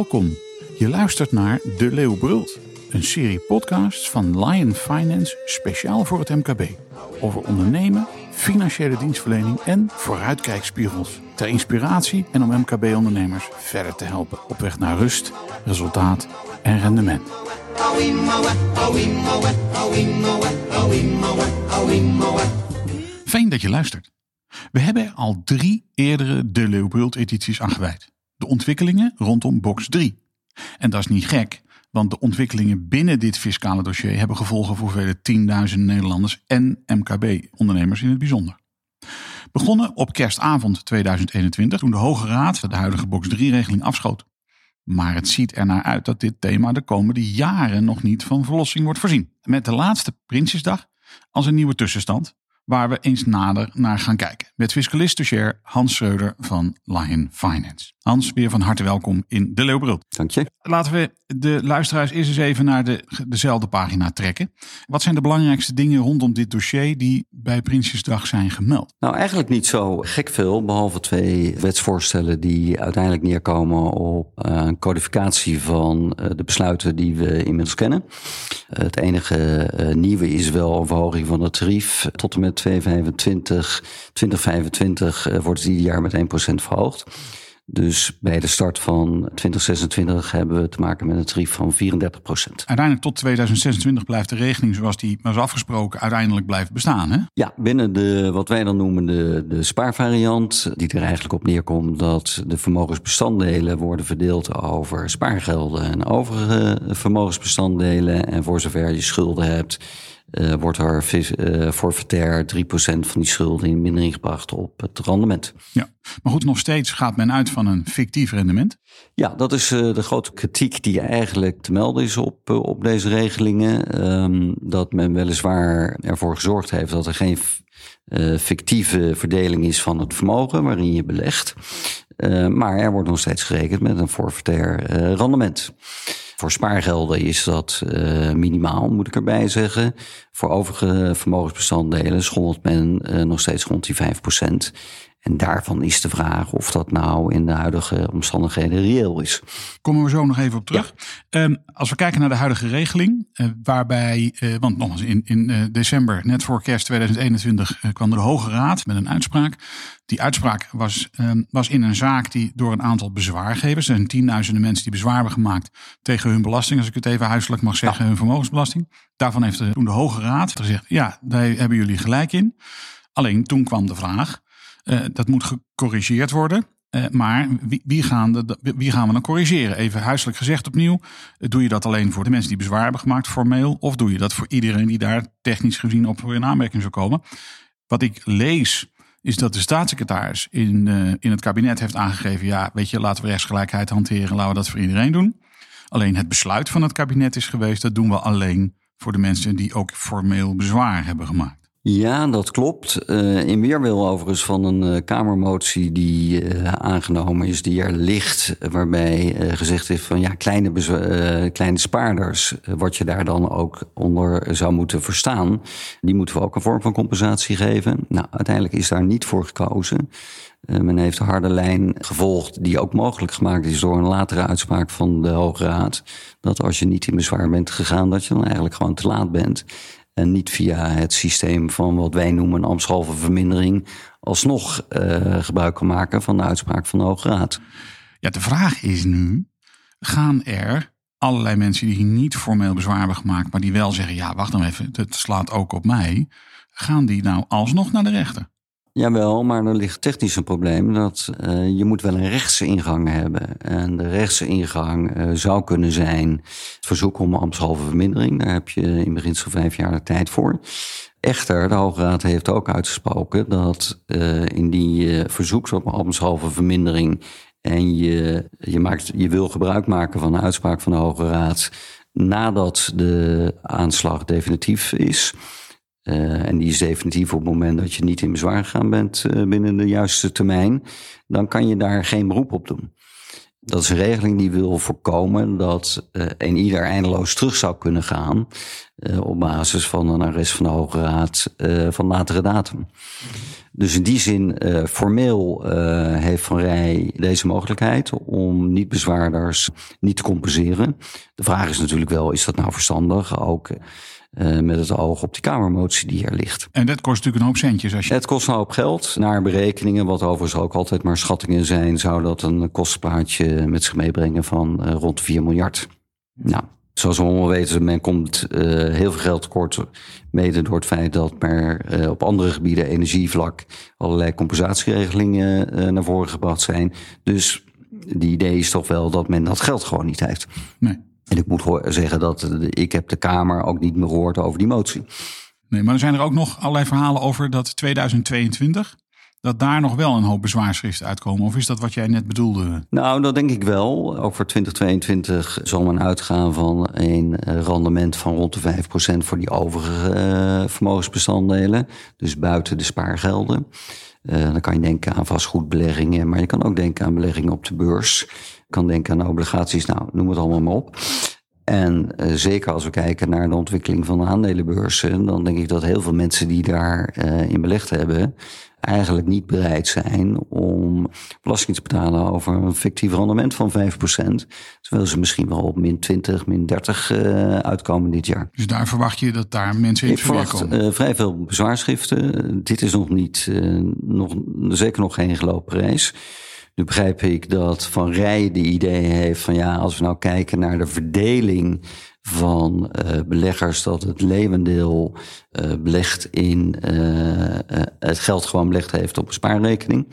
Welkom. Je luistert naar De Leeuw Brult, een serie podcasts van Lion Finance speciaal voor het MKB. Over ondernemen, financiële dienstverlening en vooruitkijkspiegels. Ter inspiratie en om MKB-ondernemers verder te helpen op weg naar rust, resultaat en rendement. Fijn dat je luistert. We hebben al drie eerdere De Leeuw Brult edities aan gewijd. De ontwikkelingen rondom box 3. En dat is niet gek, want de ontwikkelingen binnen dit fiscale dossier hebben gevolgen voor vele tienduizenden Nederlanders en MKB-ondernemers in het bijzonder. Begonnen op kerstavond 2021 toen de Hoge Raad de huidige box 3-regeling afschoot. Maar het ziet er naar uit dat dit thema de komende jaren nog niet van verlossing wordt voorzien. Met de laatste Prinsjesdag als een nieuwe tussenstand waar we eens nader naar gaan kijken. Met fiscalist Hans Schreuder van Lion Finance. Hans, weer van harte welkom in De Leeuwbrult. Dank je. Laten we de luisteraars eerst eens even naar de, dezelfde pagina trekken. Wat zijn de belangrijkste dingen rondom dit dossier die bij Prinsjesdag zijn gemeld? Nou, eigenlijk niet zo gek veel, behalve twee wetsvoorstellen die uiteindelijk neerkomen op eh, een codificatie van eh, de besluiten die we inmiddels kennen. Het enige eh, nieuwe is wel een verhoging van het tarief. Tot en met 2025, 2025 wordt het ieder jaar met 1% verhoogd. Dus bij de start van 2026 hebben we te maken met een tarief van 34% Uiteindelijk tot 2026 blijft de regeling zoals die was afgesproken uiteindelijk blijft bestaan, hè? Ja, binnen de wat wij dan noemen de, de spaarvariant, die er eigenlijk op neerkomt dat de vermogensbestanddelen worden verdeeld over spaargelden en overige vermogensbestanddelen. En voor zover je schulden hebt, uh, wordt er uh, forfaitair 3% van die schulden in mindering gebracht op het rendement. Ja, maar goed, nog steeds gaat men uit van een fictief rendement. Ja, dat is uh, de grote kritiek die eigenlijk te melden is op, op deze regelingen. Um, dat men weliswaar ervoor gezorgd heeft dat er geen fictieve verdeling is van het vermogen waarin je belegt. maar er wordt nog steeds gerekend met een forfaitair rendement. Voor spaargelden is dat uh, minimaal, moet ik erbij zeggen. Voor overige vermogensbestanddelen schommelt men uh, nog steeds rond die 5%. En daarvan is de vraag of dat nou in de huidige omstandigheden reëel is. Komen we zo nog even op terug. Ja. Um, als we kijken naar de huidige regeling, uh, waarbij, uh, want nogmaals, in, in uh, december, net voor kerst 2021, kwam de Hoge Raad met een uitspraak. Die uitspraak was, um, was in een zaak die door een aantal bezwaargevers, er zijn tienduizenden mensen die bezwaar hebben gemaakt tegen hun belasting, als ik het even huiselijk mag zeggen, ja. hun vermogensbelasting. Daarvan heeft de, toen de Hoge Raad gezegd, ja, daar hebben jullie gelijk in. Alleen toen kwam de vraag, uh, dat moet gecorrigeerd worden. Uh, maar wie, wie, gaan de, wie gaan we dan corrigeren? Even huiselijk gezegd opnieuw. Uh, doe je dat alleen voor de mensen die bezwaar hebben gemaakt formeel? Of doe je dat voor iedereen die daar technisch gezien op in aanmerking zou komen? Wat ik lees is dat de staatssecretaris in, in het kabinet heeft aangegeven... ja, weet je, laten we rechtsgelijkheid hanteren. Laten we dat voor iedereen doen. Alleen het besluit van het kabinet is geweest... dat doen we alleen voor de mensen die ook formeel bezwaar hebben gemaakt. Ja, dat klopt. Uh, in weerwil overigens van een uh, Kamermotie die uh, aangenomen is, die er ligt, waarbij gezegd is van ja, kleine, kleine spaarders, wat je daar dan ook onder zou moeten verstaan, die moeten we ook een vorm van compensatie geven. Nou, uiteindelijk is daar niet voor gekozen. men heeft de harde lijn gevolgd, die ook mogelijk gemaakt is door een latere uitspraak van de Hoge Raad. Dat als je niet in bezwaar bent gegaan, dat je dan eigenlijk gewoon te laat bent. En niet via het systeem van wat wij noemen ambtshalve vermindering alsnog uh, gebruik kan maken van de uitspraak van de Hoge Raad. Ja, de vraag is nu: gaan er allerlei mensen die niet formeel bezwaar hebben gemaakt, maar die wel zeggen: ja, wacht dan even, het slaat ook op mij, gaan die nou alsnog naar de rechter? Jawel, maar er ligt technisch een probleem dat uh, je moet wel een rechtse ingang hebben. En de rechtse ingang uh, zou kunnen zijn het verzoek om ambtshalve vermindering. Daar heb je in beginsel vijf jaar de tijd voor. Echter, de Hoge Raad heeft ook uitgesproken dat uh, in die verzoek op ambtshalve vermindering en je, je, maakt, je wil gebruik maken van de uitspraak van de Hoge Raad nadat de aanslag definitief is uh, en die is definitief op het moment dat je niet in bezwaar gegaan bent uh, binnen de juiste termijn, dan kan je daar geen beroep op doen. Dat is een regeling die wil voorkomen dat uh, een ieder eindeloos terug zou kunnen gaan op basis van een arrest van de Hoge Raad van latere datum. Dus in die zin, uh, formeel uh, heeft Van Rij deze mogelijkheid om niet-bezwaarders niet te compenseren. De vraag is natuurlijk wel, is dat nou verstandig? Ook uh, met het oog op die Kamermotie die er ligt. En dat kost natuurlijk een hoop centjes. Als je... Het kost een hoop geld. Naar berekeningen, wat overigens ook altijd maar schattingen zijn, zou dat een kostenplaatje met zich meebrengen van rond 4 miljard. Nou, Zoals we allemaal weten, men komt uh, heel veel geld tekort. Mede door het feit dat er uh, op andere gebieden, energievlak, allerlei compensatieregelingen uh, naar voren gebracht zijn. Dus die idee is toch wel dat men dat geld gewoon niet heeft. Nee. En ik moet zeggen dat ik heb de Kamer ook niet meer gehoord over die motie. Nee, maar er zijn er ook nog allerlei verhalen over dat 2022 dat daar nog wel een hoop bezwaarschriften uitkomen? Of is dat wat jij net bedoelde? Nou, dat denk ik wel. Ook voor 2022 zal men uitgaan van een eh, rendement van rond de 5% voor die overige uh, vermogensbestanddelen. Dus buiten de spaargelden. Uh, dan kan je denken aan vastgoedbeleggingen, maar je kan ook denken aan beleggingen op de beurs. Je kan denken aan obligaties, nou, noem het allemaal maar op. En uh, zeker als we kijken naar de ontwikkeling van de aandelenbeurzen, dan denk ik dat heel veel mensen die daarin uh, in belegd hebben, eigenlijk niet bereid zijn om belasting te betalen over een fictief rendement van 5%. Terwijl ze misschien wel op min 20, min 30 uh, uitkomen dit jaar. Dus daar verwacht je dat daar mensen in verwacht uh, vrij veel bezwaarschriften. Dit is nog niet, nog, zeker nog geen gelopen reis. Nu begrijp ik dat Van Rij de idee heeft van ja, als we nou kijken naar de verdeling van uh, beleggers dat het levendeel uh, belegt in uh, het geld gewoon belegd heeft op een spaarrekening.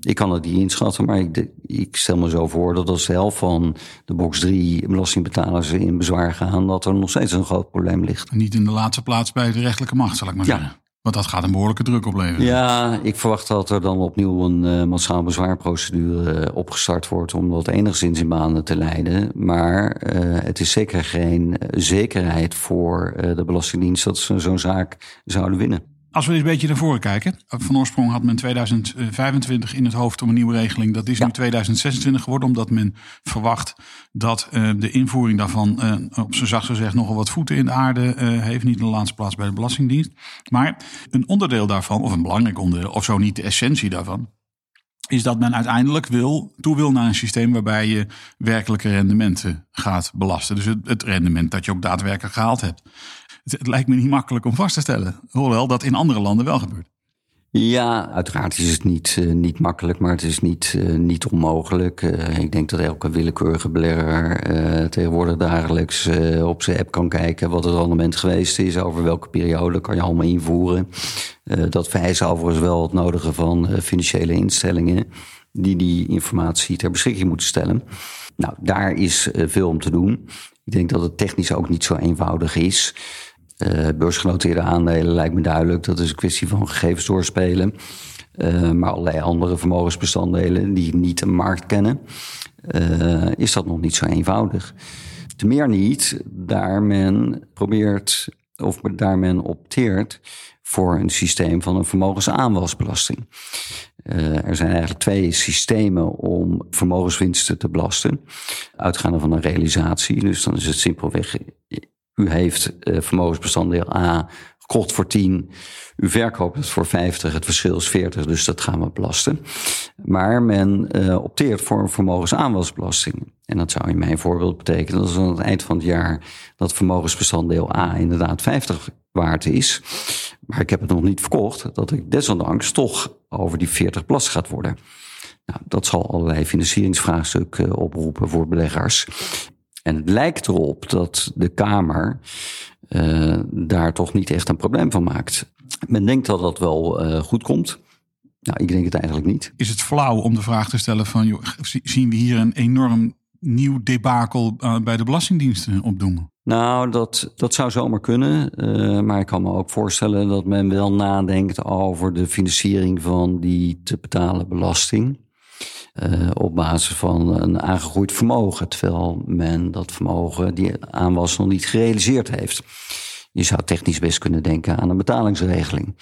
Ik kan het niet inschatten, maar ik, ik stel me zo voor dat als de helft van de box 3 belastingbetalers in bezwaar gaan, dat er nog steeds een groot probleem ligt. Niet in de laatste plaats bij de rechterlijke macht, zal ik maar ja. zeggen. Want dat gaat een behoorlijke druk opleveren. Ja, ik verwacht dat er dan opnieuw een uh, massaal bezwaarprocedure uh, opgestart wordt om dat enigszins in banen te leiden. Maar uh, het is zeker geen zekerheid voor de Belastingdienst dat ze zo'n zaak zouden winnen. Als we eens een beetje naar voren kijken. Van oorsprong had men 2025 in het hoofd om een nieuwe regeling. Dat is ja. nu 2026 geworden, omdat men verwacht dat uh, de invoering daarvan, uh, op zijn zacht gezegd, nogal wat voeten in de aarde uh, heeft. Niet in de laatste plaats bij de Belastingdienst. Maar een onderdeel daarvan, of een belangrijk onderdeel, of zo niet de essentie daarvan, is dat men uiteindelijk wil, toe wil naar een systeem waarbij je werkelijke rendementen gaat belasten. Dus het, het rendement dat je ook daadwerkelijk gehaald hebt. Het, lijkt me niet makkelijk om vast te stellen. Hoewel dat in andere landen wel gebeurt. Ja, uiteraard is het niet, uh, niet makkelijk, maar het is niet, uh, niet onmogelijk. Uh, ik denk dat elke willekeurige belegger tegenwoordig dagelijks op zijn app kan kijken wat het rendement geweest is, over welke periode kan je allemaal invoeren. dat vereist overigens wel het nodige van financiële instellingen die die informatie ter beschikking moeten stellen. Nou, daar is veel om te doen. Ik denk dat het technisch ook niet zo eenvoudig is. Uh, beursgenoteerde aandelen lijkt me duidelijk. Dat is een kwestie van gegevens doorspelen. Uh, maar allerlei andere vermogensbestanddelen die niet de markt kennen, uh, is dat nog niet zo eenvoudig. Te meer niet, daar men probeert of daar men opteert voor een systeem van een vermogensaanwasbelasting. er zijn eigenlijk twee systemen om vermogenswinsten te belasten. Uitgaande van een realisatie. Dus dan is het simpelweg u heeft uh, vermogensbestanddeel A gekocht voor 10. U verkoopt het voor 50. Het verschil is 40, dus dat gaan we belasten. Maar men uh, opteert voor een vermogensaanwasbelasting. En dat zou in mijn voorbeeld betekenen dat aan het eind van het jaar dat vermogensbestanddeel A inderdaad 50 waard is. Maar ik heb het nog niet verkocht, dat ik desondanks toch over die 40 belast gaat worden. Nou, dat zal allerlei financieringsvraagstukken oproepen voor beleggers. En het lijkt erop dat de Kamer uh, daar toch niet echt een probleem van maakt. Men denkt dat dat wel uh, goed komt. Nou, ik denk het eigenlijk niet. Is het flauw om de vraag te stellen van, joh, zien we hier een enorm nieuw debakel uh, bij de belastingdiensten opdoen? Nou, dat, dat zou zomaar kunnen. Uh, maar ik kan me ook voorstellen dat men wel nadenkt over de financiering van die te betalen belasting. Uh, op basis van een aangegroeid vermogen. Terwijl men dat vermogen, die aanwas, nog niet gerealiseerd heeft. Je zou technisch best kunnen denken aan een betalingsregeling.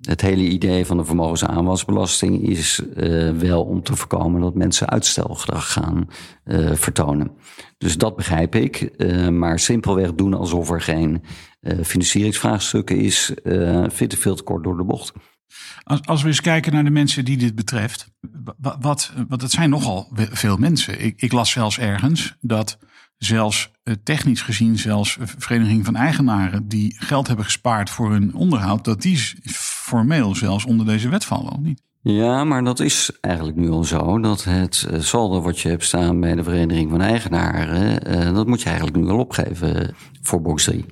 Het hele idee van de vermogensaanwasbelasting is uh, wel om te voorkomen dat mensen uitstelgedrag gaan uh, vertonen. Dus dat begrijp ik. Maar simpelweg doen alsof er geen financieringsvraagstukken is, vindt veel te kort door de bocht. Als, als we eens kijken naar de mensen die dit betreft. Wat, wat, het zijn nogal veel mensen. Ik, ik las zelfs ergens dat zelfs eh, technisch gezien, zelfs Vereniging van Eigenaren die geld hebben gespaard voor hun onderhoud, dat die formeel zelfs onder deze wet vallen, niet? Ja, maar dat is eigenlijk nu al zo. Dat het eh, saldo wat je hebt staan bij de Vereniging van Eigenaren, eh, dat moet je eigenlijk nu al opgeven voor box 3.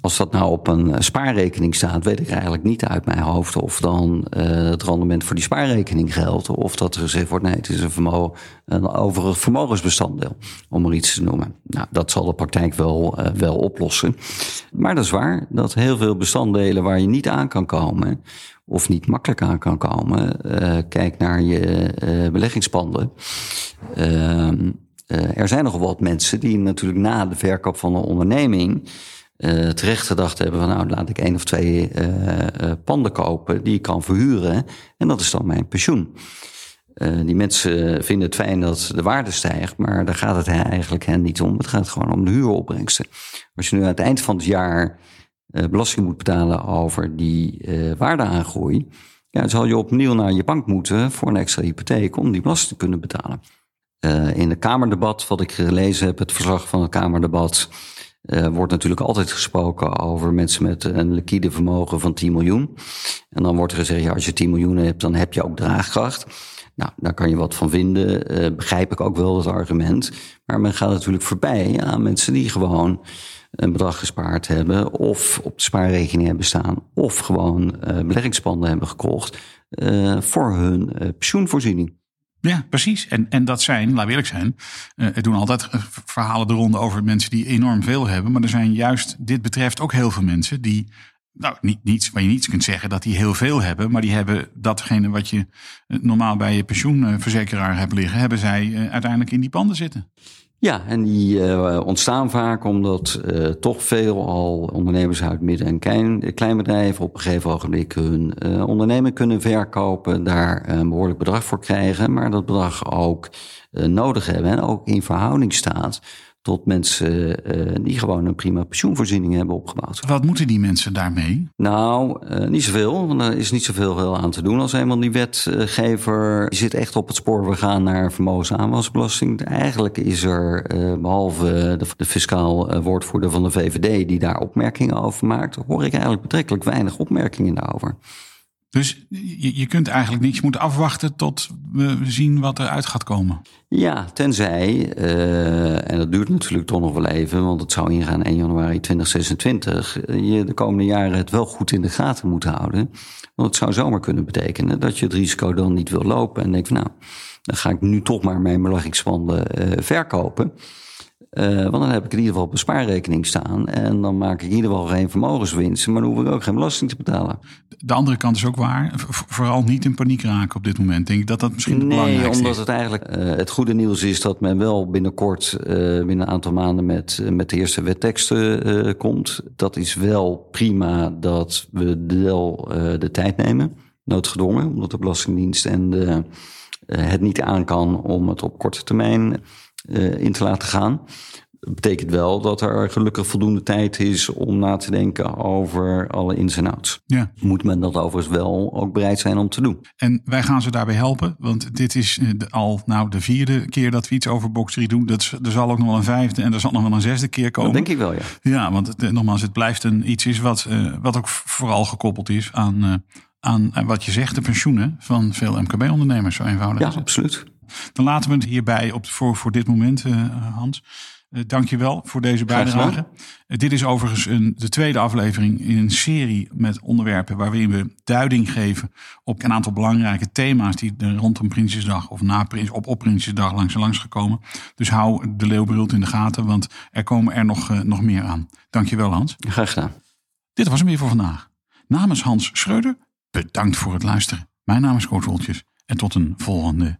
Als dat nou op een spaarrekening staat, weet ik eigenlijk niet uit mijn hoofd of dan uh, het rendement voor die spaarrekening geldt. Of dat er gezegd wordt, nee, het is een, vermogen, een overig vermogensbestanddeel, om er iets te noemen. Nou, dat zal de praktijk wel, uh, wel oplossen. Maar dat is waar, dat heel veel bestanddelen waar je niet aan kan komen, of niet makkelijk aan kan komen, kijk naar je beleggingspanden. Ehm, er zijn nogal wat mensen die natuurlijk na de verkoop van een onderneming uh, terecht gedacht hebben van nou laat ik één of twee uh, uh, panden kopen die ik kan verhuren en dat is dan mijn pensioen. die mensen vinden het fijn dat de waarde stijgt, maar daar gaat het eigenlijk hen niet om. Het gaat gewoon om de huuropbrengsten. Als je nu aan het eind van het jaar belasting moet betalen over die waardeaangroei, ja, dan zal je opnieuw naar je bank moeten voor een extra hypotheek om die belasting te kunnen betalen. in het Kamerdebat, wat ik gelezen heb, het verslag van het Kamerdebat, uh, wordt natuurlijk altijd gesproken over mensen met een liquide vermogen van 10 miljoen. En dan wordt er gezegd, ja, als je 10 miljoen hebt, dan heb je ook draagkracht. Nou, daar kan je wat van vinden. Uh, begrijp ik ook wel het argument. Maar men gaat natuurlijk voorbij aan mensen die gewoon een bedrag gespaard hebben, of op de spaarrekening hebben staan, of gewoon uh, beleggingspanden hebben gekocht voor hun pensioenvoorziening. Ja, precies. En, en dat zijn, laten we eerlijk zijn, uh, er doen altijd eh, verhalen de ronde over mensen die enorm veel hebben. Maar er zijn juist, dit betreft ook heel veel mensen die, nou, niet, niets, waar je niets kunt zeggen dat die heel veel hebben. Maar die hebben datgene wat je eh, normaal bij je pensioenverzekeraar hebt liggen, hebben zij uiteindelijk in die panden zitten. Ja, en die uh, ontstaan vaak omdat uh, toch veel al ondernemers uit midden- en klein, kleinbedrijven op een gegeven ogenblik hun uh, onderneming kunnen verkopen, daar een behoorlijk bedrag voor krijgen, maar dat bedrag ook nodig hebben en ook in verhouding staat tot mensen uh, die gewoon een prima pensioenvoorziening hebben opgebouwd. Wat moeten die mensen daarmee? Nou, uh, niet zoveel, want er is niet zoveel aan te doen als eenmaal die wetgever die zit echt op het spoor. We gaan naar vermogensaanwasbelasting. Eigenlijk is er, uh, behalve de, de fiscaal woordvoerder van de VVD die daar opmerkingen over maakt, hoor ik eigenlijk betrekkelijk weinig opmerkingen daarover. Dus je, je kunt eigenlijk niets moeten afwachten tot we zien wat eruit gaat komen. Ja, tenzij, uh, en dat duurt natuurlijk toch nog wel even, want het zou ingaan 1 januari 2026, je de komende jaren het wel goed in de gaten moet houden. Want het zou zomaar kunnen betekenen dat je het risico dan niet wil lopen en denkt van nou, dan ga ik nu toch maar mijn beleggingspanden uh, verkopen. Uh, want dan heb ik in ieder geval op een spaarrekening staan. En dan maak ik in ieder geval geen vermogenswinst. Maar dan hoef ik ook geen belasting te betalen. De andere kant is ook waar. Vooral niet in paniek raken op dit moment. Denk ik dat dat misschien nee, het belangrijkste omdat het eigenlijk uh, het goede nieuws is dat men wel binnenkort, uh, binnen een aantal maanden, met, met de eerste wetteksten komt. Dat is wel prima dat we wel de tijd nemen. Noodgedwongen, omdat de Belastingdienst en de, het niet aan kan om het op korte termijn in te laten gaan. Dat betekent wel dat er gelukkig voldoende tijd is om na te denken over alle ins en outs. Ja. Moet men dat overigens wel ook bereid zijn om te doen. En wij gaan ze daarbij helpen, want dit is eh, al nou, de vierde keer dat we iets over box 3 doen. Dat, er zal ook nog wel een vijfde en er zal nog wel een zesde keer komen. Dat denk ik wel, ja. Ja, want het, nogmaals, het blijft een, iets is wat, uh, wat ook vooral gekoppeld is aan, uh, aan wat je zegt, de pensioenen van veel MKB-ondernemers. Zo eenvoudig ja, absoluut. Dan laten we het hierbij op, voor, voor dit moment, uh, Hans. Uh, Dank je wel voor deze bijdrage. Uh, dit is overigens een, de tweede aflevering in een serie met onderwerpen waarin we duiding geven op een aantal belangrijke thema's die er rondom Prinsjesdag of na Prins, op, op Prinsjesdag langs en langs gekomen. Dus hou de leeuwbrult in de gaten, want er komen er nog, nog meer aan. Dank je wel, Hans. Graag gedaan. Dit was hem weer voor vandaag. Namens Hans Schreuder, bedankt voor het luisteren. Mijn naam is Koos Woltjes en tot een volgende.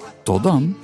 Tot dan.